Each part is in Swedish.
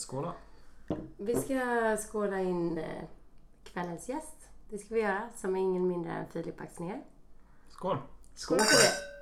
skåla? Vi ska skåla in eh, kvällens gäst. Det ska vi göra, som är ingen mindre än Filip Axnér. Skål! Skål för det!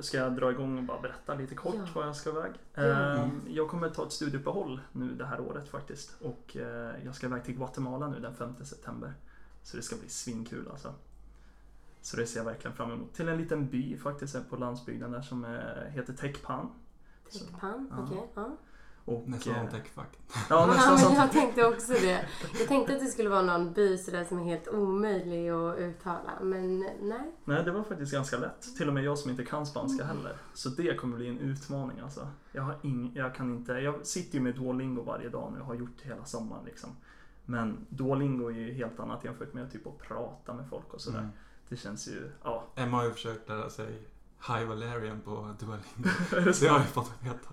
Ehm, jag ska dra igång och bara berätta lite kort Ja. vad jag ska iväg. Ehm, jag kommer ta ett studieuppehåll nu det här året faktiskt. Och eh, jag ska iväg till Guatemala nu den 5 september. Så det ska bli svinkul alltså. Så det ser jag verkligen fram emot. Till en liten by faktiskt här på landsbygden där som eh, heter Tekpan. Techpan, Ja. okej. ja. Och, Nästan eh, techfack. Ja, Ja, nästan men sånt. jag tänkte också det. Jag tänkte att det skulle vara någon by sådär som är helt omöjlig att uttala. Men nej. Nej, det var faktiskt ganska lätt. Till och med jag som inte kan spanska heller. Så det kommer bli en utmaning alltså. Jag har ing, jag kan inte, jag sitter ju med Duolingo varje dag nu och har gjort det hela sommaren liksom. Men Duolingo är ju helt annat jämfört med typ att prata med folk och sådär. Mm. Det känns ju, ja. Emma har ju försökt lära sig High Valerian på Duolingo. Det har jag fått veta.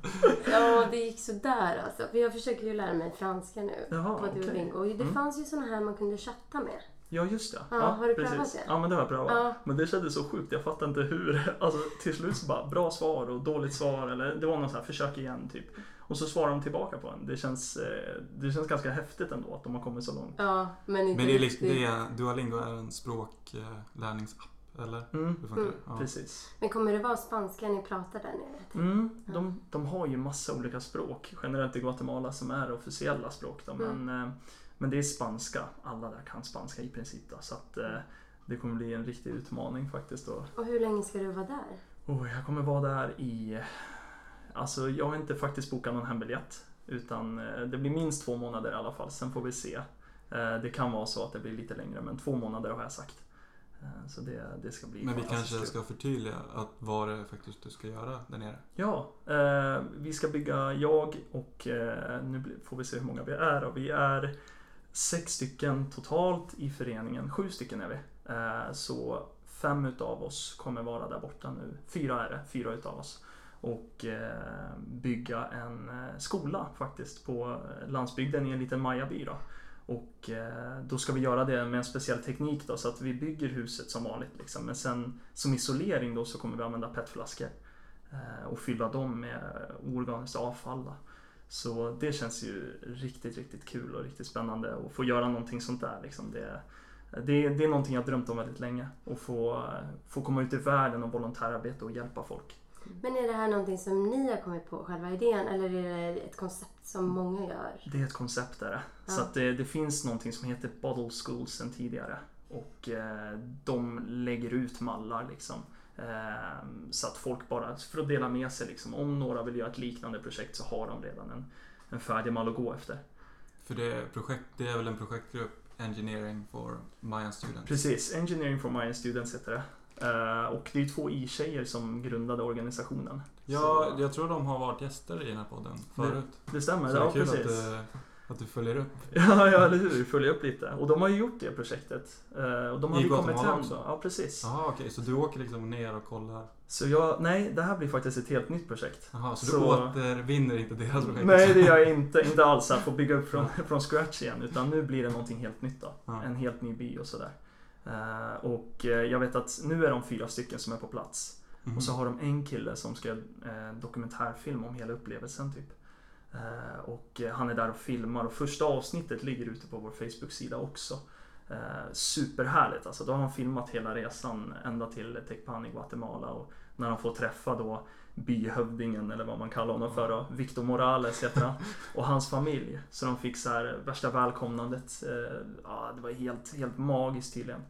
Ja, det gick sådär alltså. För jag försöker ju lära mig franska nu. Jaha, på. Duolingo. Och Det Mm. fanns ju såna här man kunde chatta med. Ja, just det. Ja, har du prövat det? Ja, men det har jag prövat. Ja. Men det kändes så sjukt. Jag fattar inte hur. Alltså till slut så bara bra svar och dåligt svar. Eller det var någon så här försök igen typ. Och så svarar de tillbaka på en. Det känns, eh, det känns ganska häftigt ändå att de har kommit så långt. Ja, men inte Men det är liksom, riktigt. det är, Duolingo är en språklärningsapp, eller? Mm, Hur funkar Mm. det? Ja. precis. Men kommer det vara spanska ni pratar där nere? Mm, de, de har ju massa olika språk. Generellt i Guatemala som är officiella språk. Då, Mm. men, eh, men det är spanska. Alla där kan spanska i princip. Då, så att eh, det kommer bli en riktig utmaning faktiskt. Då. Och hur länge ska du vara där? Oh, jag kommer vara där i... Alltså jag har inte faktiskt bokat någon hembiljett. Utan eh, det blir minst två månader i alla fall. Sen får vi se. Det kan vara så att det blir lite längre men två månader har jag sagt. Eh, Så det, det ska bli Men vi kanske kul. ska förtydliga att vad det faktiskt du ska göra där nere. Ja, eh, vi ska bygga jag och eh, nu får vi se hur många vi är. Och vi är sex stycken totalt i föreningen. Sju stycken är vi. Eh, så fem utav oss kommer vara där borta nu. Fyra är det, fyra utav oss. Och eh, bygga en eh, skola faktiskt på landsbygden i en liten mayaby då. Och eh, då ska vi göra det med en speciell teknik då så att vi bygger huset som vanligt liksom. Men sen som isolering då så kommer vi använda petflaskor eh, och fylla dem med organiskt avfall. Då. Så det känns ju riktigt, riktigt kul och riktigt spännande att få göra någonting sånt där. Liksom. Det, det, det är någonting jag drömt om väldigt länge. Att få, få komma ut i världen och volontärarbeta och hjälpa folk. Men är det här någonting som ni har kommit på, själva idén? Eller är det ett koncept som många gör? Det är ett koncept där. Så Ja. att det, det finns någonting som heter Bottle Schools sedan tidigare. Och eh, de lägger ut mallar liksom. Eh, så att folk bara, för att dela med sig liksom. Om några vill göra ett liknande projekt så har de redan en, en färdig mall att gå efter. För det är, projekt, det är väl en projektgrupp, Engineering for Mayan Students? Precis, Engineering for Mayan Students heter det. Eh, och det är två i-tjejer som grundade organisationen. Ja, Så- jag tror de har varit gäster i den här podden förut. Det stämmer, Så det ja är kul precis. att, du- att du följer upp. Ja, ja, eller hur? Följa upp lite. Och de har ju gjort det projektet. Eh, och de har ju kommit hem. också? Ja, precis. Jaha, okej. Så du åker liksom ner och kollar? Så jag, nej, det här blir faktiskt ett helt nytt projekt. Jaha, så, Så- du återvinner inte deras projekt? Nej, det gör jag inte. Inte alls att få bygga upp från, från scratch igen. Utan nu blir det någonting helt nytt då. Ja. En helt ny by och sådär. Eh, och eh, jag vet att nu är de fyra stycken som är på plats. Mhm. Och så har de en kille som ska eh, dokumentärfilm om hela upplevelsen typ. Eh, och han är där och filmar och första avsnittet ligger ute på vår Facebook-sida också. Eh, superhärligt alltså. Då har han filmat hela resan ända till Tecpan i Guatemala och när han får träffa då byhövdingen eller vad man kallar honom för då. Victor Morales heter han. Och hans familj. Så de fick så här värsta välkomnandet. Eh, ja, det var helt, helt magiskt tydligen.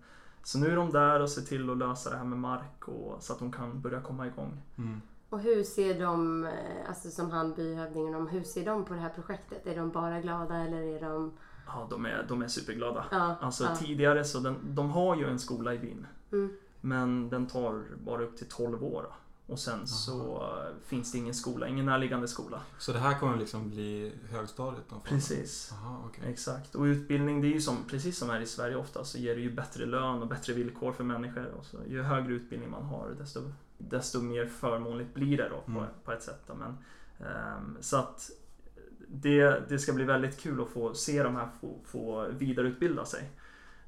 Så nu är de där och ser till att lösa det här med mark och så att de kan börja komma igång. Mm. Och hur ser de, eh, alltså som han byhövdingen, om, hur ser de på det här projektet? Är de bara glada eller är de... Ja, de är, de är superglada. Ja, Alltså ja. tidigare så den, de har ju en skola i byn. Mm. Men den tar bara upp till 12 år. Och sen så eh, finns det ingen skola, ingen närliggande skola. Så det här kommer liksom bli högstadiet? Precis. Jaha, okej. Exakt. Och utbildning, det är ju som, precis som här i Sverige ofta, så ger det ju bättre lön och bättre villkor för människor. Och så, ju högre utbildning man har, desto, desto mer förmånligt blir det då på, Mm. på ett sätt. Då. Men, ehm, så att det, det ska bli väldigt kul att få se de här få, få vidareutbilda sig.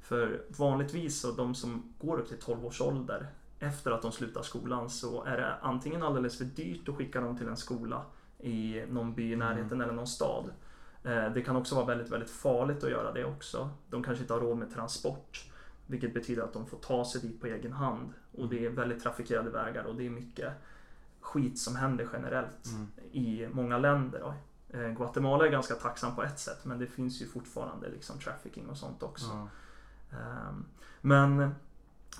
För vanligtvis så de som går upp till 12 års ålder efter att de slutar skolan så är det antingen alldeles för dyrt att skicka dem till en skola i någon by i närheten Mm. eller någon stad. Eh, Det kan också vara väldigt, väldigt farligt att göra det också. De kanske inte har råd med transport. Vilket betyder att de får ta sig dit på egen hand. Och det är väldigt trafikerade vägar och det är mycket skit som händer generellt Mm. i många länder. Eh, Guatemala är ganska tacksam på ett sätt men det finns ju fortfarande liksom trafficking och sånt också. Ja. Ehm, Men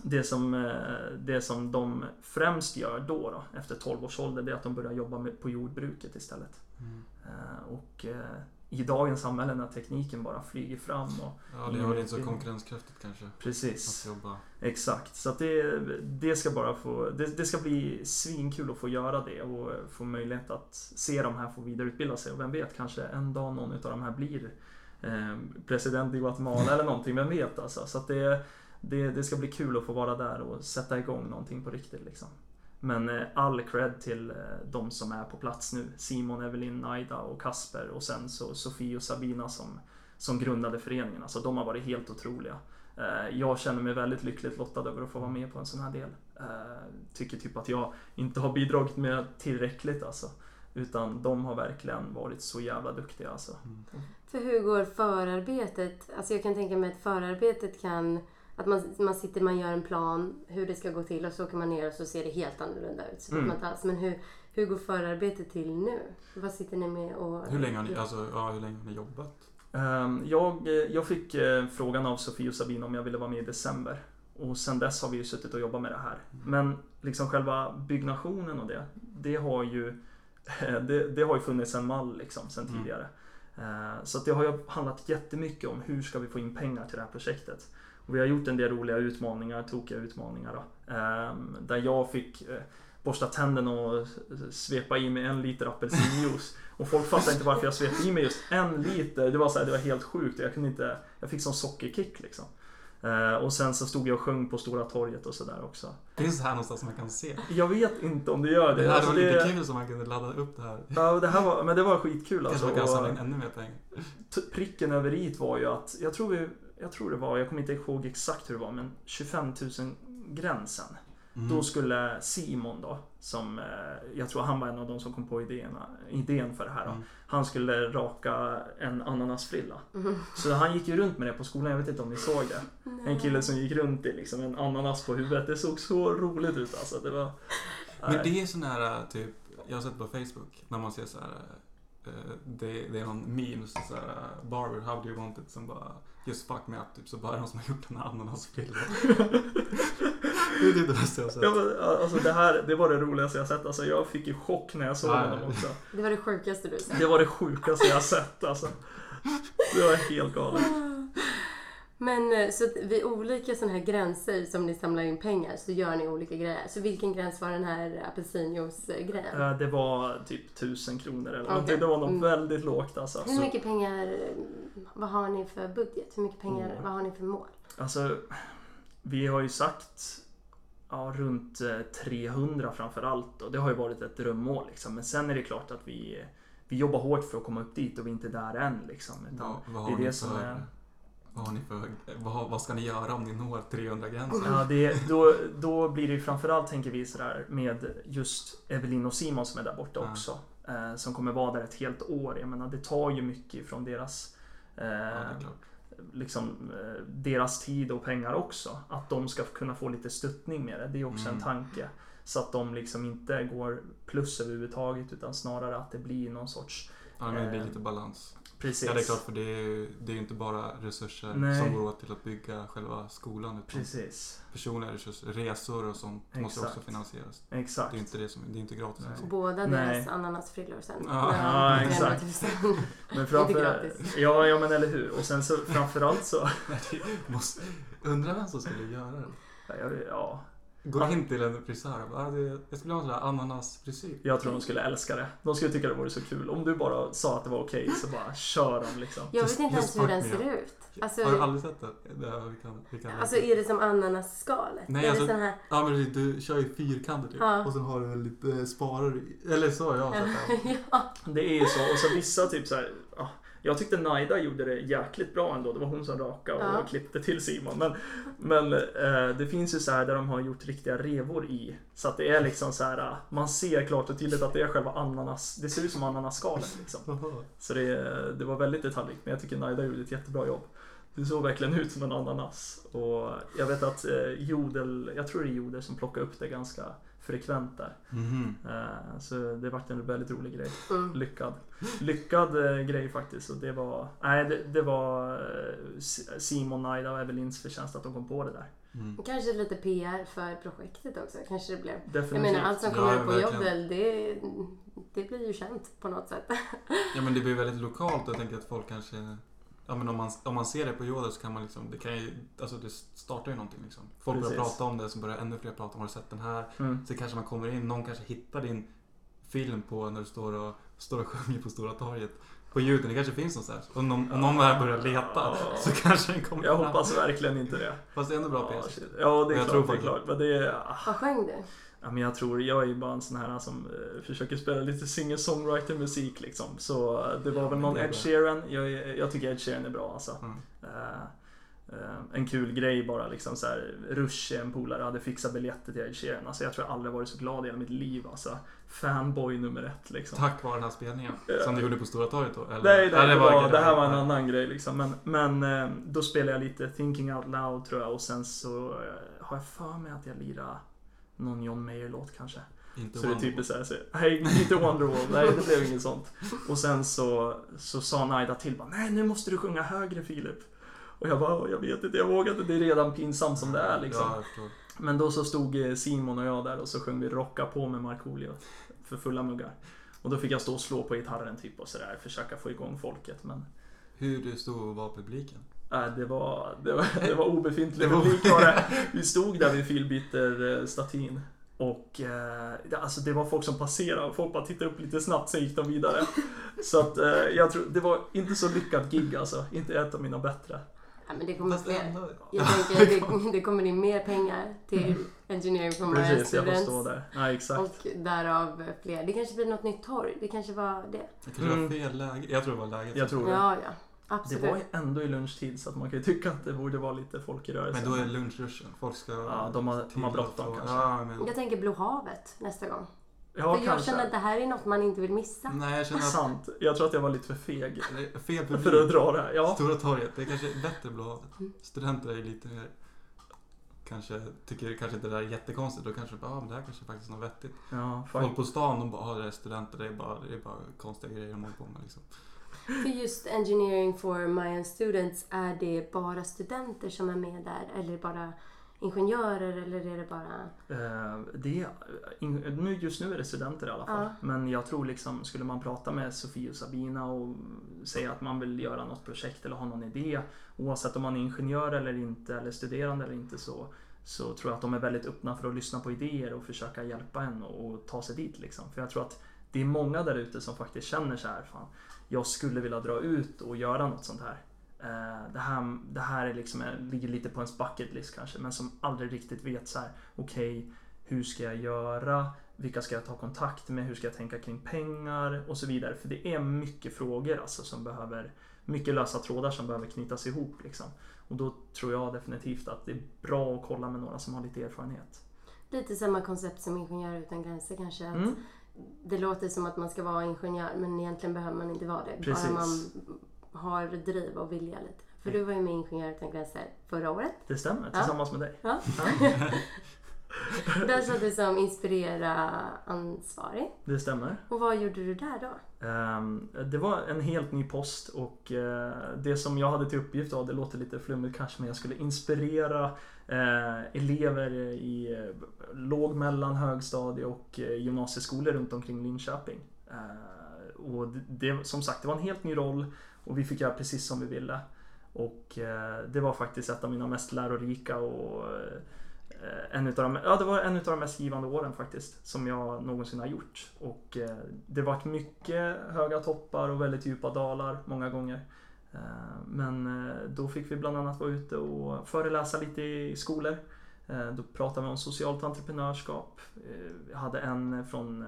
det som, eh, det som de främst gör då, då efter 12 års ålder det är att de börjar jobba med, på jordbruket istället. Mm. Eh, Och eh, i dagens samhälle när tekniken bara flyger fram och Ja, det är inte så konkurrenskraftigt kanske. Att precis, jobba. exakt. Så att det, det ska bara få, det, det ska bli svinkul att få göra det och få möjlighet att se de här få vidareutbilda sig och vem vet kanske en dag någon av de här blir Eh, president i Guatemala eller någonting, vem vet alltså. Så att det, det, det ska bli kul att få vara där och sätta igång någonting på riktigt liksom. Men eh, all cred till eh, de som är på plats nu. Simon, Evelyn, Naida och Kasper och sen så Sofie och Sabina som, som grundade föreningen. Alltså de har varit helt otroliga. Jag känner mig väldigt lyckligt lottad över att få vara med på en sån här del. Tycker typ att jag inte har bidragit med tillräckligt alltså. Utan de har verkligen varit så jävla duktiga alltså. Mm. För hur går förarbetet? Alltså jag kan tänka mig att förarbetet kan... Att man, man sitter, man gör en plan hur det ska gå till och så åker man ner och så ser det helt annorlunda ut. Så Mm. man alls. Men hur, hur går förarbetet till nu? Vad sitter ni med och... Hur länge har ni, alltså, ja, hur länge har ni jobbat? Ehm, Jag, eh, jag fick eh, frågan av Sofie och Sabine om jag ville vara med i december. Och sen dess har vi ju suttit och jobbat med det här. Men liksom själva byggnationen och det, det har ju, det, det har ju funnits en mall liksom sen Mm. tidigare. Eh, Eh, så att det har ju handlat jättemycket om hur ska vi få in pengar till det här projektet. Och vi har gjort en del roliga utmaningar, tokiga utmaningar då. Ehm, där jag fick eh, borsta tänderna och svepa i mig en liter apelsinjuice. Och folk fattade inte varför jag svepte i mig just en liter. Det var, så här, det var helt sjukt. Jag, kunde inte, jag fick sån sockerkick liksom. Eh, Och sen så stod jag och sjöng på Stora torget och sådär också. Finns det här någonstans man kan se? Jag vet inte om det gör det. Det här Alltså, var lite det, kul så man kunde ladda upp det här. ja, det här var, men det var skitkul Kanske alltså. man kan samla in ännu mer pengar. pricken över i var ju att, jag tror, vi, jag tror det var, jag kommer inte ihåg exakt hur det var, men 25 000 gränsen. Mm. Då skulle Simon då, som eh, jag tror han var en av de som kom på idén, idén för det här. Då. Mm. Han skulle raka en ananasfrilla. Mhm. Så han gick ju runt med det på skolan, jag vet inte om ni såg det. En kille som gick runt i liksom en ananas på huvudet. Det såg så roligt ut alltså. Det var... Men det är sån här typ, jag har sett på Facebook när man ser så här. Eh, Det, det är någon meme så så här Barber, how do you want it? Som bara Just fuck me up typ så bara är det någon som har gjort en ananasfrilla. det är typ det bästa jag har sett. Ja, men, alltså det här, det var det roligaste jag sett. Alltså jag fick ju chock när jag såg Nej. honom också. Det var det sjukaste du sa. Det var det sjukaste jag sett alltså. Det var helt galet. Men eh, så att vid olika sådana här gränser som ni samlar in pengar så gör ni olika grejer. Så vilken gräns var den här apelsinjuice-grejen? Eh, Det var typ tusen kronor eller någonting. Det var nog Mm. väldigt lågt alltså. Hur mycket pengar, eh, vad har ni för budget? Hur mycket pengar, Mm. vad har ni för mål? alltså, vi har ju sagt ja, runt eh, 300 framför allt. Och det har ju varit ett drömmål liksom. Men sen är det klart att vi, vi jobbar hårt för att komma upp dit och vi är inte där än liksom. Utan Vad, vad, det har är ni det som är... vad har ni för, vad, vad ska ni göra om ni når 300 gränsen? Ja, det, då, då blir det ju framförallt tänker vi sådär med just Evelin och Simon som är där borta Ja. också. Eh, som kommer vara där ett helt år. Jag menar det tar ju mycket från deras eh, Ja, liksom, eh, deras tid och pengar också. Att de ska kunna få lite stöttning med det. Det är också Mm. en tanke. Så att de liksom inte går plus överhuvudtaget utan snarare att det blir någon sorts Ja, men det blir eh, lite balans. Precis. Ja, det är klart för det är ju det är ju inte bara resurser Nej. som går åt till att bygga själva skolan. Utan Precis. personliga resurser, resor och sånt måste Exakt. också finansieras. Exakt. Det är inte det som, det är inte gratis. Nej. liksom. Båda deras ananasfrillor sen. Ja. Ja, exakt. 300 000. Men framför, gratis. ja, ja men eller hur. Och sen så framförallt så måste, undrar vem som skulle göra det. Ja, jag, ja. Gå in till en frisör och bara, "Ah, det- jag skulle ha en sån där ananasfrisyr. Jag tror de skulle älska det. De skulle tycka det vore så kul. Om du bara sa att det var okej så bara kör de liksom. Jag vet inte ens hur den ser ut. Alltså, Har du aldrig sett det? det här, vi kan, vi kan alltså är det som ananasskalet? Nej, är alltså- det här... Ja men precis, du kör ju fyrkanter typ. Ja. Och sen har du lite sparar i. Eller så har jag sett det. ja. Det är ju så. Och så vissa typ så här. Ja, jag tyckte Naida gjorde det jäkligt bra ändå. Det var hon som rakade och Ja. klippte till Simon. Men, men eh, det finns ju så här där de har gjort riktiga revor i. Så att det är liksom så här. eh, Man ser klart och tydligt att det är själva ananas. Det ser ut som ananasskalet liksom. Så det, det var väldigt detaljrikt. Men jag tycker Naida gjorde ett jättebra jobb. Det såg verkligen ut som en ananas. Och jag vet att eh, Jodel, jag tror det är Jodel som plockar upp det ganska frekvent där. Eh, så det vart en väldigt rolig grej. Mm. Lyckad. Lyckad eh, grej faktiskt. Och det var, nej, det, det var eh, Simon, Naida och Evelins förtjänst att de kom på det där. Mm. Kanske lite PR för projektet också. Kanske det blev. Jag Definitivt. menar allt som Ja, kommer upp på. Jodel det, det blir ju känt på något sätt. Ja men det blir väldigt lokalt och jag tänker att folk kanske Ja men om man, om man ser det på Jodel så kan man liksom, det kan ju, alltså det startar ju någonting liksom. Folk börjar Precis. prata om det, så börjar ännu fler prata om, har du sett den här? Mm. Så kanske man kommer in, någon kanske hittar din film på när du står och, står och sjunger på Stora torget. På ljuden, det kanske finns någonstans. Och någon, om någon här börjar leta Ja. så kanske den kommer Jag fram. hoppas verkligen inte det. Fast det är ändå bra Ja, PS. Ja, det är Jag klart. tror det är klart. Men det är. Vad sjöng du? Ja, men jag tror, jag är ju bara en sån här som eh, försöker spela lite singer-songwriter-musik liksom. Så eh, det var väl någon Ed. Sheeran. Jag, jag tycker Ed Sheeran är bra alltså. Mm. Eh, eh, en kul grej bara liksom så här. Rush, en polare, hade fixat biljetter till Ed Sheeran. Alltså jag tror jag aldrig varit så glad i hela mitt liv alltså. Fanboy nummer ett liksom. Tack vare den här spelningen. Ja. Som du gjorde på Stora torget då? Eller? Nej, nej Ja, det, var, det här var en ja. annan grej liksom. Men, men då spelade jag lite Thinking Out Loud tror jag och sen så har jag för mig att jag lirade någon John Mayer-låt kanske. Inte Så det är typiskt såhär, så, nej inte Wonderwall, nej det blev inget sånt. Och sen så, så sa Naida till bara, nej nu måste du sjunga högre Filip. Och jag bara, "Åh, jag vet inte, jag vågar inte, det är redan pinsamt som det är liksom. Ja. Men då så stod eh, Simon och jag där och så sjöng vi Rocka på med Markoolio för fulla muggar. Och då fick jag stå och slå på gitarren typ och sådär, försöka få igång folket. Men Hur stor var publiken? Det, var, det, var, det var obefintlig Det publik var det. Vi stod där vid filbiter-statyn. Och eh, det- alltså det var folk som passerade folk bara tittade upp lite snabbt sen gick de vidare. Så att eh, jag tror, det var inte så lyckat gig alltså. Inte ett av mina bättre. Ja, men det kommer fler. Jag tänker det, det kommer in mer pengar till Engineering for My Precis, jag får stå Students. där. Ja, exakt. Och därav fler. Det kanske blir något nytt torg. Det kanske var det. Det kanske Mm. var fel läge. Jag tror det var läget. Jag tror det. Ja, ja. Det Absolut. var ju ändå i lunchtid så att man kan ju tycka att det borde vara lite folk i rörelse. Men då är det lunchruschen. Folk ska... Ja, de har- de har bråttom kanske. Ja, men... Jag tänker Blå havet nästa gång. Ja, för jag känner att det här är något man inte vill missa. Nej, jag känner att... Sant. Jag tror att jag var lite för feg det Fel publik. för att dra det här. Ja. Stora torget, det är kanske bättre Blå havet. Mm. Studenter är ju lite mer... Kanske tycker kanske inte det där är jättekonstigt. Då kanske bara, ah, men det här kanske faktiskt är något vettigt. Ja, Folk på stan, de bara, ah, det är studenter. Det är bara, det är bara konstiga grejer de håller på med liksom. För just Engineering for My Students, är det bara studenter som är med där? Eller bara ingenjörer? Eller är det bara... Eh, det, nu, just nu är det studenter i alla fall. Ja. Men jag tror liksom, skulle man prata med Sofie och Sabina och säga att man vill göra något projekt eller ha någon idé. Oavsett om man är ingenjör eller inte, eller studerande eller inte så, så tror jag att de är väldigt öppna för att lyssna på idéer och försöka hjälpa en och, och ta sig dit liksom. För jag tror att det är många där ute som faktiskt känner så här, fan, jag skulle vilja dra ut och göra något sånt här. Eh, Det här, det här är liksom, ligger lite på ens bucket list kanske, men som aldrig riktigt vet så här, okej, hur ska jag göra? Vilka ska jag ta kontakt med? Hur ska jag tänka kring pengar? Och så vidare. För det är mycket frågor alltså som behöver, mycket lösa trådar som behöver knytas ihop liksom. Och då tror jag definitivt att det är bra att kolla med några som har lite erfarenhet. Lite samma koncept som Ingenjörer utan gränser kanske. Att Mm. Det låter som att man ska vara ingenjör men egentligen behöver man inte vara det. Precis. Bara man har driv och vilja lite. För du var ju med i Ingenjörer utan gränser förra året. Det stämmer, Ja. tillsammans med dig. Ja. Där satt du som inspirera ansvarig. Det stämmer. Och vad gjorde du där då? Ehm, det var en helt ny post och eh, det som jag hade till uppgift, ja, det låter lite flummigt kanske, men jag skulle inspirera eh, elever i eh, låg, mellan, högstadie och gymnasieskolor runt omkring Linköping. Och det, som sagt, det var en helt ny roll och vi fick göra precis som vi ville. Och det var faktiskt ett av mina mest lärorika och Eh, en utav de, ja, det var en av de mest givande åren faktiskt som jag någonsin har gjort. Och eh, det varit mycket höga toppar och väldigt djupa dalar många gånger. Eh, men eh, då fick vi bland annat vara ute och föreläsa lite i skolor. Eh, Då pratade vi om socialt entreprenörskap. Eh, vi hade en från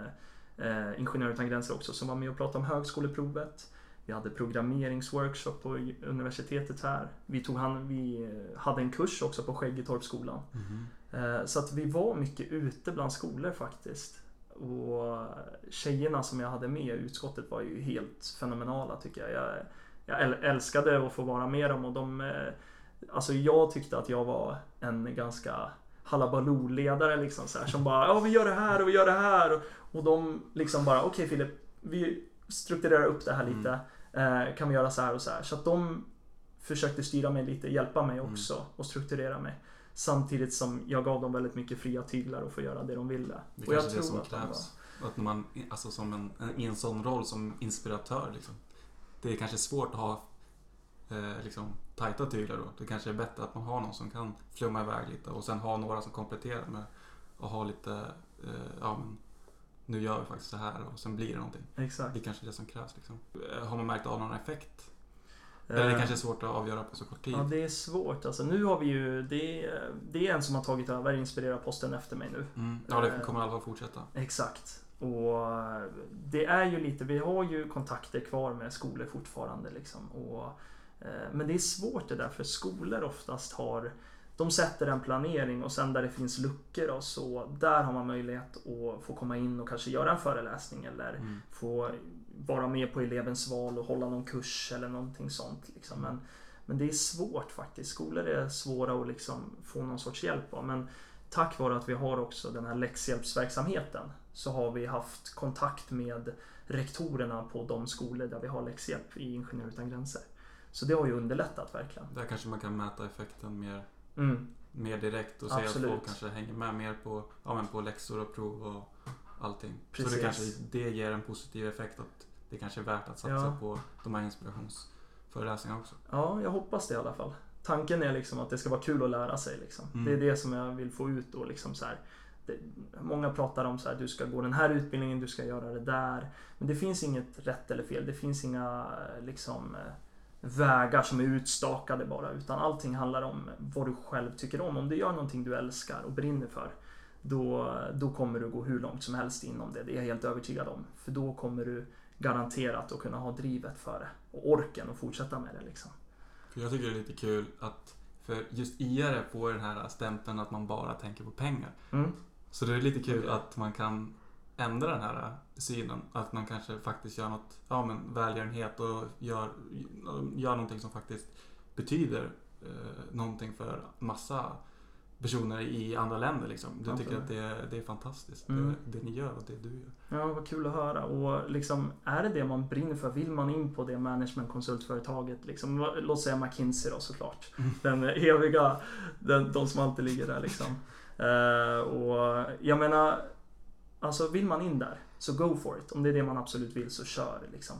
Ingenjörer Ingenjör utan gränser också som var med och pratade om högskoleprovet. Vi hade programmeringsworkshop på universitetet här. Vi, tog hand, vi hade en kurs också på Skäggetorpsskolan. Mm. Eh, Så att vi var mycket ute bland skolor faktiskt. Och tjejerna som jag hade med i utskottet var ju helt fenomenala tycker jag. Jag, jag äl- älskade att få vara med dem och de... eh, Alltså jag tyckte att jag var en ganska halabaloo-ledare liksom så här, som bara ja vi gör det här och vi gör det här och, de liksom bara okej Filip vi strukturerar upp det här lite eh, kan vi göra så här och så här så att de försökte styra mig lite, hjälpa mig Mm. också och strukturera mig samtidigt som jag gav dem väldigt mycket fria tyglar och få göra det de ville. Det är och jag kanske det som att krävs. Att när man, alltså som en, i en sån roll som inspiratör liksom. Det är kanske svårt att ha eh, liksom, tajta tyglar då. Det kanske är bättre att man har någon som kan flumma iväg lite och sen ha några som kompletterar med att ha lite, eh, ja men nu gör vi faktiskt så här och sen blir det någonting. var, exakt. Det är kanske det som krävs liksom. Eh, Har man märkt av någon effekt? Eller det Eh, kanske är svårt att avgöra på så kort tid. Ja, det är svårt. Alltså, nu har vi ju, det är, det är en som har tagit över Inspirera-posten efter mig nu. Mm. Ja, det Eh, kommer i alla fall fortsätta. Exakt. Och eh, det är ju lite, vi har ju kontakter kvar med skolor fortfarande liksom. Och, men det är svårt det där för skolor oftast har de sätter en planering och sen där det finns luckor och så där har man möjlighet att få komma in och kanske göra en föreläsning eller Mm. få vara med på elevens val och hålla någon kurs eller någonting sånt. Liksom. Men, men det är svårt faktiskt. Skolor är svåra att liksom få någon sorts hjälp av. Men tack vare att vi har också den här läxhjälpsverksamheten så har vi haft kontakt med rektorerna på de skolor där vi har läxhjälp i Ingenjör utan gränser. Så det har ju underlättat verkligen. Där kanske man kan mäta effekten mer, Mm, mer direkt och se att Absolut. folk kanske hänger med mer på, ja, men på läxor och prov och allting. Så Precis. det kanske det ger en positiv effekt att det kanske är värt att satsa Ja. på de här inspirationsföreläsningarna också. ja, jag hoppas det i alla fall. Tanken är liksom att det ska vara kul att lära sig. Liksom. Mm. Det är det som jag vill få ut då. Liksom så här. Det, många pratar om så här, du ska gå den här utbildningen, du ska göra det där. Men det finns inget rätt eller fel. Det finns inga liksom, vägar som är utstakade bara. Utan allting handlar om vad du själv tycker om. Om du gör någonting du älskar och brinner för. Då, då kommer du gå hur långt som helst inom det. Det är jag helt övertygad om. För då kommer du garanterat att kunna ha drivet för det. Och orken att fortsätta med det liksom. Jag tycker det är lite kul att, för just IR får den här stämpeln att man bara tänker på pengar. Mm. Så det är lite kul att man kan ändra den här synen. Att man kanske faktiskt gör något, ja men välgörenhet och gör, gör någonting som faktiskt betyder eh, någonting för massa personer i andra länder liksom. Du tycker Absolut. att det är, det är fantastiskt, Mm. det, det ni gör och det du gör. Ja, vad kul att höra. Och liksom, är det det man brinner för? Vill man in på det managementkonsultföretaget? Liksom, låt säga McKinsey då såklart. Mm. Den eviga, den, de som alltid ligger där liksom. Eh, och jag menar, alltså vill man in där, så go for it. Om det är det man absolut vill, så kör liksom.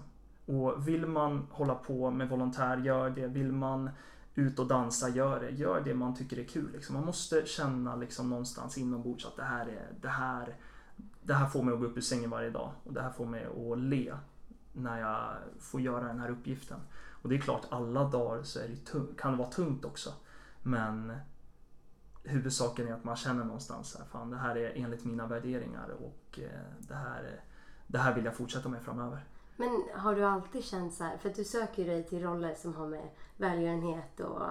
Och vill man hålla på med volontär, gör det. Vill man ut och dansa, gör det. Gör det man tycker är kul. Liksom. Man måste känna liksom någonstans inombords att det här, är, det, här, det här får mig att gå upp ur sängen varje dag. Och det här får mig att le när jag får göra den här uppgiften. Och det är klart, alla dagar så är det tung, kan det vara tungt också. Men huvudsaken är att man känner någonstans att fan, det här är enligt mina värderingar och eh, det här, det här vill jag fortsätta med framöver. Men har du alltid känt så här, för att du söker dig till roller som har med välgörenhet och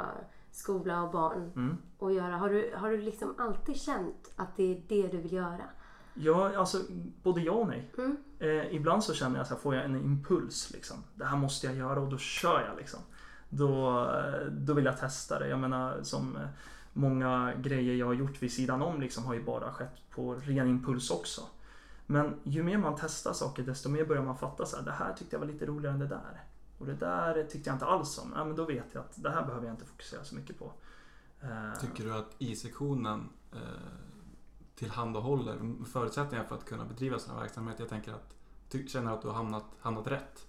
skola och barn Mm. att göra. Har du, har du liksom alltid känt att det är det du vill göra? Ja, alltså både ja och nej. Mm. Eh, ibland så känner jag så här, får jag en impuls liksom. Det här måste jag göra och då kör jag liksom. Då, då vill jag testa det. Jag menar som många grejer jag har gjort vid sidan om liksom har ju bara skett på ren impuls också. Men ju mer man testar saker desto mer börjar man fatta så här, det här tyckte jag var lite roligare än det där. Och det där tyckte jag inte alls om. Ja, men då vet jag att det här behöver jag inte fokusera så mycket på. Eh, Tycker du att I-sektionen eh, tillhandahåller förutsättningar för att kunna bedriva sån här verksamhet? Jag tänker att, ty, känner att du har hamnat, hamnat rätt?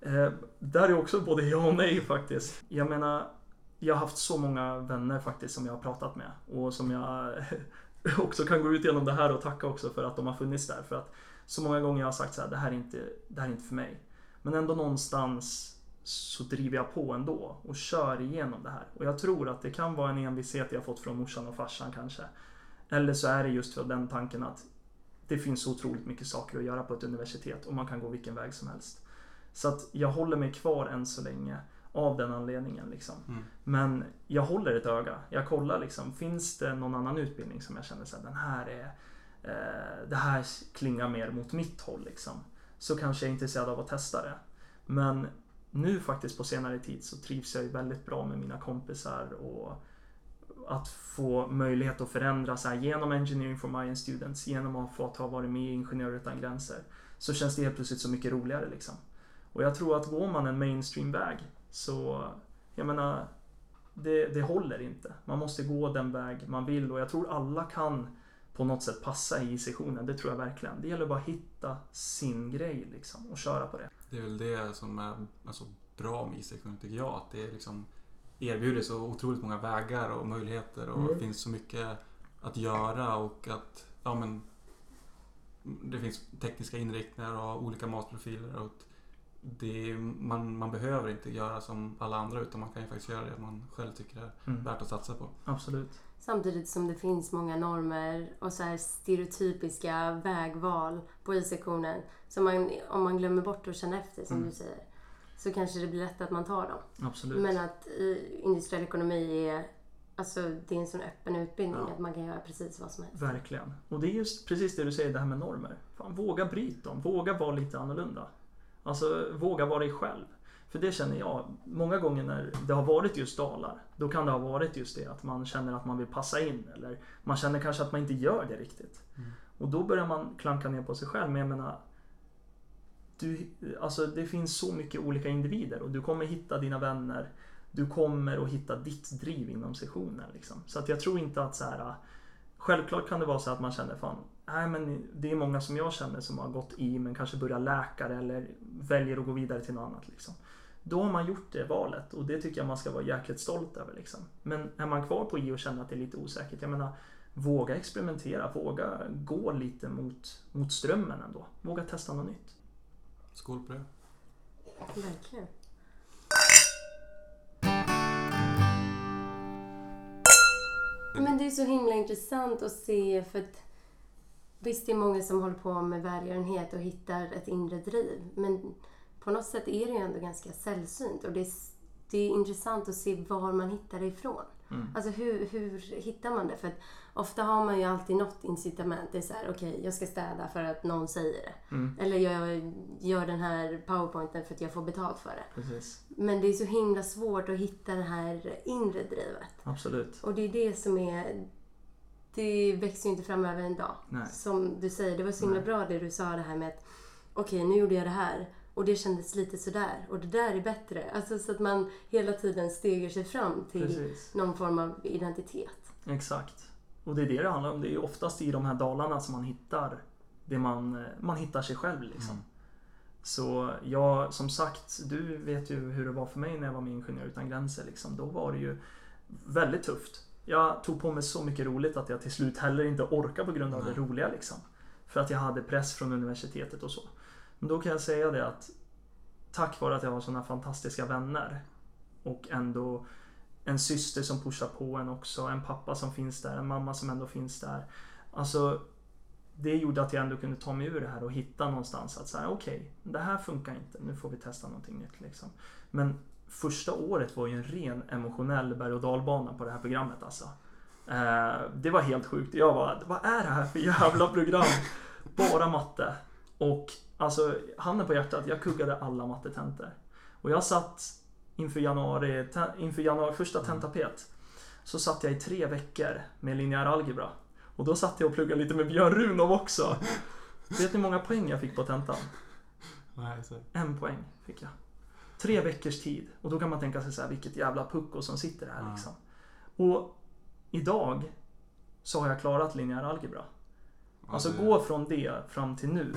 Eh, där är också både ja och nej faktiskt. Jag menar, jag har haft så många vänner faktiskt som jag har pratat med och som jag också kan gå ut genom det här och tacka också för att de har funnits där. För att så många gånger jag har sagt så här, det här är inte, det här är inte för mig. Men ändå någonstans så driver jag på ändå och kör igenom det här. Och jag tror att det kan vara en envishet jag fått från morsan och farsan kanske. Eller så är det just för den tanken att det finns så otroligt mycket saker att göra på ett universitet och man kan gå vilken väg som helst. Så att jag håller mig kvar än så länge av den anledningen. Liksom. Mm. Men jag håller ett öga. Jag kollar liksom, finns det någon annan utbildning som jag känner att den här är eh, det här klingar mer mot mitt håll liksom. Så kanske jag är intresserad av att testa det. Men nu faktiskt på senare tid så trivs jag ju väldigt bra med mina kompisar och att få möjlighet att förändra så här, genom Engineering for Mayan Students, genom att få ha varit med i Ingenjörer utan gränser, så känns det helt plötsligt så mycket roligare liksom. Och jag tror att går man en mainstream-väg så, jag menar, det, det håller inte. Man måste gå den väg man vill och jag tror alla kan på något sätt passa i sessionen. Det tror jag verkligen. Det gäller bara att hitta sin grej liksom och köra på det. Det är väl det som är alltså, bra med e-sektionen tycker jag. Att det är liksom erbjuder så otroligt många vägar och möjligheter och Mm. finns så mycket att göra och att ja, men, det finns tekniska inriktningar och olika matprofiler. Och det är, man, man behöver inte göra som alla andra utan man kan ju faktiskt göra det man själv tycker är Mm. värt att satsa på. Absolut. Samtidigt som det finns många normer och så här stereotypiska vägval på I-sektionen. Så man, om man glömmer bort att känna efter, som Mm. du säger, så kanske det blir lätt att man tar dem. Absolut. Men att industriell ekonomi är, alltså, det är en sån öppen utbildning Ja. att man kan göra precis vad som helst. Verkligen. Och det är just precis det du säger, det här med normer. Fan, våga bryta dem. Våga vara lite annorlunda. Alltså, våga vara dig själv. För det känner jag, många gånger när det har varit just dalar, då kan det ha varit just det att man känner att man vill passa in eller man känner kanske att man inte gör det riktigt. Mm. Och då börjar man klanka ner på sig själv. Men jag menar, du, alltså det finns så mycket olika individer och du kommer hitta dina vänner. Du kommer att hitta ditt driv inom sessionen. Liksom. Så att jag tror inte att så här. Självklart kan det vara så att man känner fan, nej men det är många som jag känner som har gått i men kanske börjar läkare eller väljer att gå vidare till något annat. Liksom. Då har man gjort det valet och det tycker jag man ska vara jäkligt stolt över. Liksom. Men är man kvar på I och känner att det är lite osäkert, jag menar våga experimentera, våga gå lite mot, mot strömmen ändå. Våga testa något nytt. Skål på det. Verkligen. Men det är så himla intressant att se för att visst det är många som håller på med välgörenhet och hittar ett inre driv men på något sätt är det ju ändå ganska sällsynt och det är, det är intressant att se var man hittar det ifrån. Mm. Alltså hur, hur hittar man det? För att ofta har man ju alltid något incitament. Det är så här, okej jag ska städa för att någon säger det. Mm. Eller jag gör den här powerpointen för att jag får betalt för det. Precis, Men det är så himla svårt att hitta det här inre drivet. absolut. Och det är det som är... Det växer ju inte fram över en dag. Nej. Som du säger, det var så himla Nej. bra det du sa det här med att okej, nu gjorde jag det här och det kändes lite sådär och det där är bättre. Alltså så att man hela tiden steger sig fram till Precis. någon form av identitet. Exakt. Och det är det det handlar om. Det är ju oftast i de här dalarna som man hittar det man, eh, man hittar sig själv liksom. Mm. Så jag, som sagt, du vet ju hur det var för mig när jag var med i Ingenjör utan gränser. Liksom. Då var det ju väldigt tufft. Jag tog på mig så mycket roligt att jag till slut heller inte orkade på grund av Nej. det roliga. Liksom. För att jag hade press från universitetet och så. Men då kan jag säga det att tack vare att jag har sådana fantastiska vänner och ändå en syster som pushar på en också, en pappa som finns där, en mamma som ändå finns där. Alltså, det gjorde att jag ändå kunde ta mig ur det här och hitta någonstans att säga okej, det här funkar inte, nu får vi testa någonting nytt liksom. Men första året var ju en ren emotionell berg och dalbana på det här programmet alltså. Eh, det var helt sjukt. Jag var, vad är det här för jävla program? Bara matte. Och alltså, handen på hjärtat, jag kuggade alla mattetentor. Och jag satt inför januari, inför januari första tentapet. Så satt jag i tre veckor med linjär algebra. Och då satt jag och pluggade lite med Björn Runov också. Vet ni hur många poäng jag fick på tentan? Nej, så. En poäng fick jag. Tre veckors tid. Och då kan man tänka sig så här, vilket jävla pucko som sitter här Ja. liksom. Och idag så har jag klarat linjär algebra. Alltså det- gå från det fram till nu.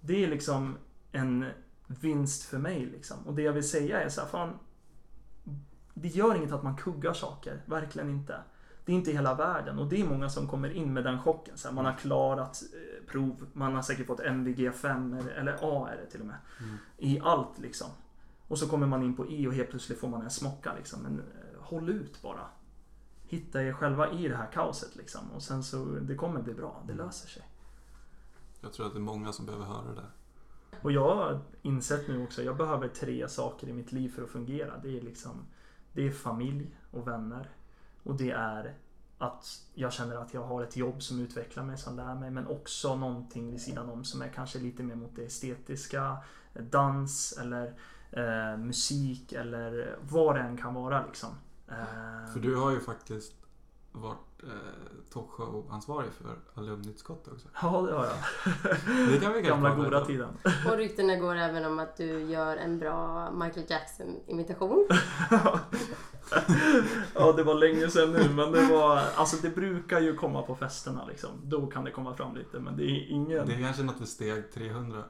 Det är liksom en vinst för mig liksom. Och det jag vill säga är så här, fan. det gör inget att man kuggar saker, verkligen inte. Det är inte hela världen och det är många som kommer in med den chocken. Så här, man har klarat eh, prov, man har säkert fått MVG 5 eller, eller A är det till och med. Mm. I allt liksom. Och så kommer man in på E och helt plötsligt får man en smocka liksom. Men eh, håll ut bara. Hitta er själva i det här kaoset liksom. Och sen så, det kommer bli bra. Det löser sig. Jag tror att det är många som behöver höra det. Och jag har insett nu också, jag behöver tre saker i mitt liv för att fungera. Det är liksom, det är familj och vänner. Och det är att jag känner att jag har ett jobb som utvecklar mig, som lär mig. Men också någonting vid sidan om som är kanske lite mer mot det estetiska. Dans eller eh, musik eller vad det än kan vara liksom. Eh, För du har ju faktiskt varit eh, talkshow-ansvarig för alumnutskottet också. Ja, det har jag. Det kan vi Gamla goda tiden. Och ryktena går även om att du gör en bra Michael Jackson-imitation. ja, det var länge sedan nu, men det var... Alltså det brukar ju komma på festerna liksom. Då kan det komma fram lite, men det är ingen... Det är kanske något för steg 300.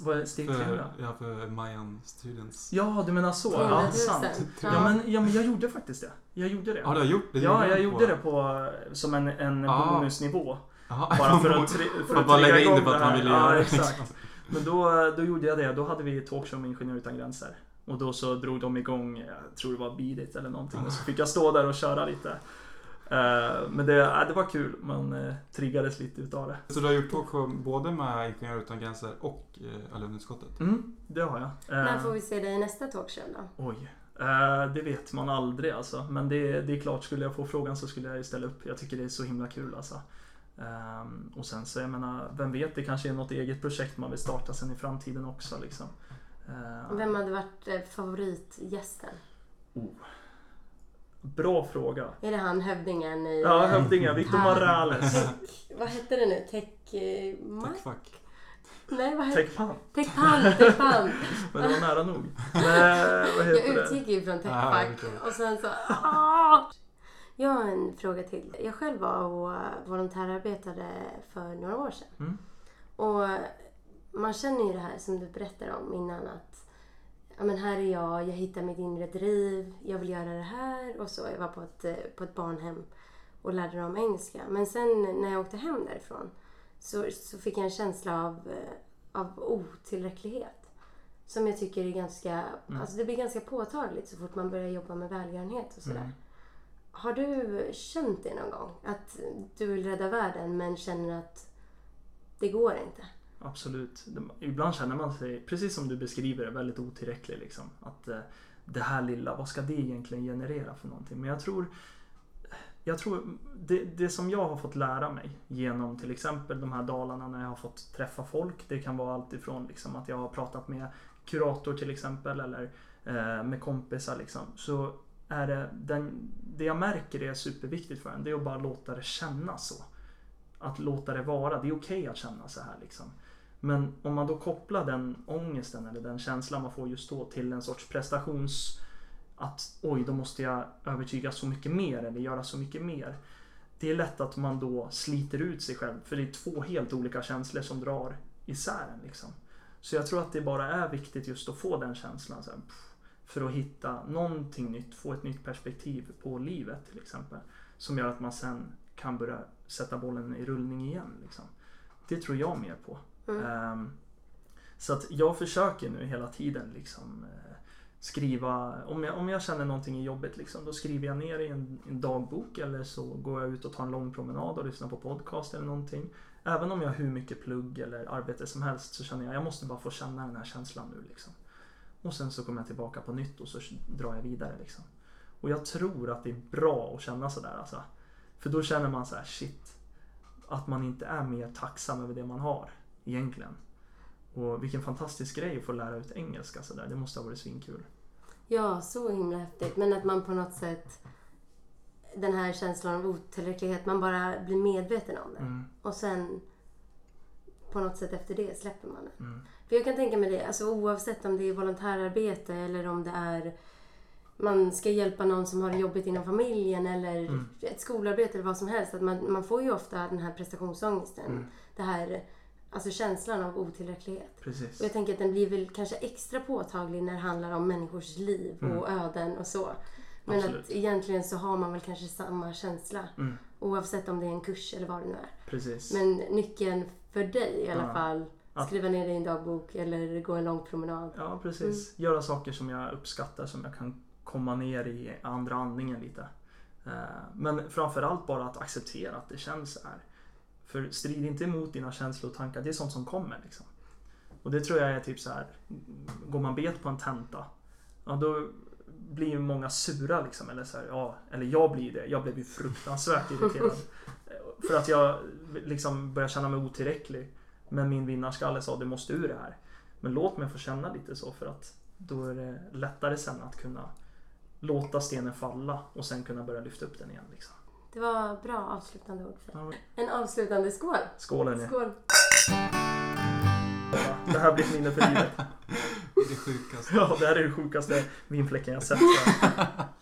Vad är steg 300? För, ja, för Mayan Students. Ja, du menar så. 300 Ja, 000. sant. Ja. Ja men, ja, men jag gjorde faktiskt det. Jag gjorde det. Ja, du har gjort det? Ja, jag på- gjorde det på, som en, en Ah. bonusnivå. Jaha. Bara för att, tri, för För att bara lägga in det för att här. ville ja, göra det. exakt. Men då, då gjorde jag det. Då hade vi talkshow med Ingenjör Utan Gränser. Och då så drog de igång, jag tror det var Beat It eller någonting. Och så fick jag stå där och köra lite. Eh, men det, ja, det var kul. Man uh, triggades lite utav det. Så du har gjort talkshow både med Ingenjörer Utan Gränser och eh, alumnutskottet? Mm, det har jag. Eh, När får vi se dig i nästa talkshow då? Oj. Eh, det vet man aldrig alltså. Men det, det är klart, skulle jag få frågan så skulle jag ju ställa upp. Jag tycker det är så himla kul alltså. Ehm, och sen så, jag menar, vem vet, det kanske är något eget projekt man vill starta sen i framtiden också liksom. Eh, Vem hade varit eh, favoritgästen? Bra fråga. Är det han hövdingen i... Ja, hövdingen, Victor Han- Morales. Tech, vad hette det nu? Tech... Eh? Techfuck. Nej, vad hette Techpan. Techpant, Techpant. Men det var nära nog. Men, vad Jag heter det? utgick ju från Ah, Techfack okej. och sen så... Ah! Jag har en fråga till. Jag själv var och volontärarbetade för några år sedan. Mm. Och man känner ju det här som du berättade om innan att ja, men här är jag, jag hittar mitt inre driv, jag vill göra det här och så. Jag var på ett, eh, på ett barnhem och lärde dem engelska. Men sen när jag åkte hem därifrån så, så fick jag en känsla av, eh, av otillräcklighet. Som jag tycker är ganska, Mm. alltså det blir ganska påtagligt så fort man börjar jobba med välgörenhet och sådär. Mm. Har du känt det någon gång? Att du vill rädda världen men känner att det går inte? Absolut. Ibland känner man sig, precis som du beskriver det, väldigt otillräcklig. Liksom. Att eh, det här lilla, vad ska det egentligen generera för någonting? Men jag tror, jag tror det, det som jag har fått lära mig genom till exempel de här dalarna när jag har fått träffa folk. Det kan vara allt ifrån liksom, att jag har pratat med kurator till exempel eller eh, med kompisar. Liksom. Så är det, den, det jag märker är superviktigt för en. Det är att bara låta det kännas så. Att låta det vara. Det är okej att känna så här liksom. Men om man då kopplar den ångesten eller den känslan man får just då till en sorts prestations... Att oj, då måste jag övertyga så mycket mer eller göra så mycket mer. Det är lätt att man då sliter ut sig själv för det är två helt olika känslor som drar isär en liksom. Så jag tror att det bara är viktigt just att få den känslan så här, för att hitta någonting nytt, få ett nytt perspektiv på livet till exempel. Som gör att man sen kan börja sätta bollen i rullning igen. Liksom. Det tror jag mer på. Mm. Ehm, så att jag försöker nu hela tiden liksom eh, skriva, om jag, om jag känner någonting i jobbet liksom, då skriver jag ner i en, en dagbok eller så går jag ut och tar en lång promenad och lyssnar på podcast eller någonting. Även om jag har hur mycket plugg eller arbete som helst så känner jag jag måste bara få känna den här känslan nu liksom. Och sen så kommer jag tillbaka på nytt och så drar jag vidare liksom. Och jag tror att det är bra att känna sådär alltså. För då känner man så här shit. Att man inte är mer tacksam över det man har egentligen. Och vilken fantastisk grej att få lära ut engelska sådär. Det måste ha varit svinkul. Ja, så himla häftigt. Men att man på något sätt den här känslan av otillräcklighet, man bara blir medveten om den. Mm, Och sen på något sätt efter det släpper man den. mm, För jag kan tänka mig det, alltså oavsett om det är volontärarbete eller om det är man ska hjälpa någon som har det jobbigt inom familjen eller Mm. ett skolarbete eller vad som helst. Att man, man får ju ofta den här prestationsångesten. Mm. Det här alltså känslan av otillräcklighet. Och Precis. jag tänker att den blir väl kanske extra påtaglig när det handlar om människors liv och öden och så. Men Mm. Absolut. att egentligen så har man väl kanske samma känsla. Mm. Oavsett om det är en kurs eller vad det nu är. Precis. Men nyckeln för dig i alla Ja. fall, skriva ner det i en dagbok eller gå en lång promenad. Ja, precis. Mm. Göra saker som jag uppskattar, som jag kan komma ner i andra andningen lite. Eh, Men framförallt bara att acceptera att det känns så här. För strid inte emot dina känslor och tankar, det är sånt som kommer. Liksom. Och det tror jag är typ så här. Går man bet på en tenta, ja då blir ju många sura liksom. Eller, så här, ja, eller jag blir det. Jag blev ju fruktansvärt irriterad. För att jag liksom börjar känna mig otillräcklig. Men min vinnarskalle sa du måste ur det här. Men låt mig få känna lite så för att då är det lättare sen att kunna låta stenen falla och sen kunna börja lyfta upp den igen. Liksom. Det var bra avslutande ord för Ja, En avslutande skål! skål hörni. Skål! Det här blir ett minne för livet. Det sjukaste. Ja, det här är det sjukaste vinfläcken jag sett.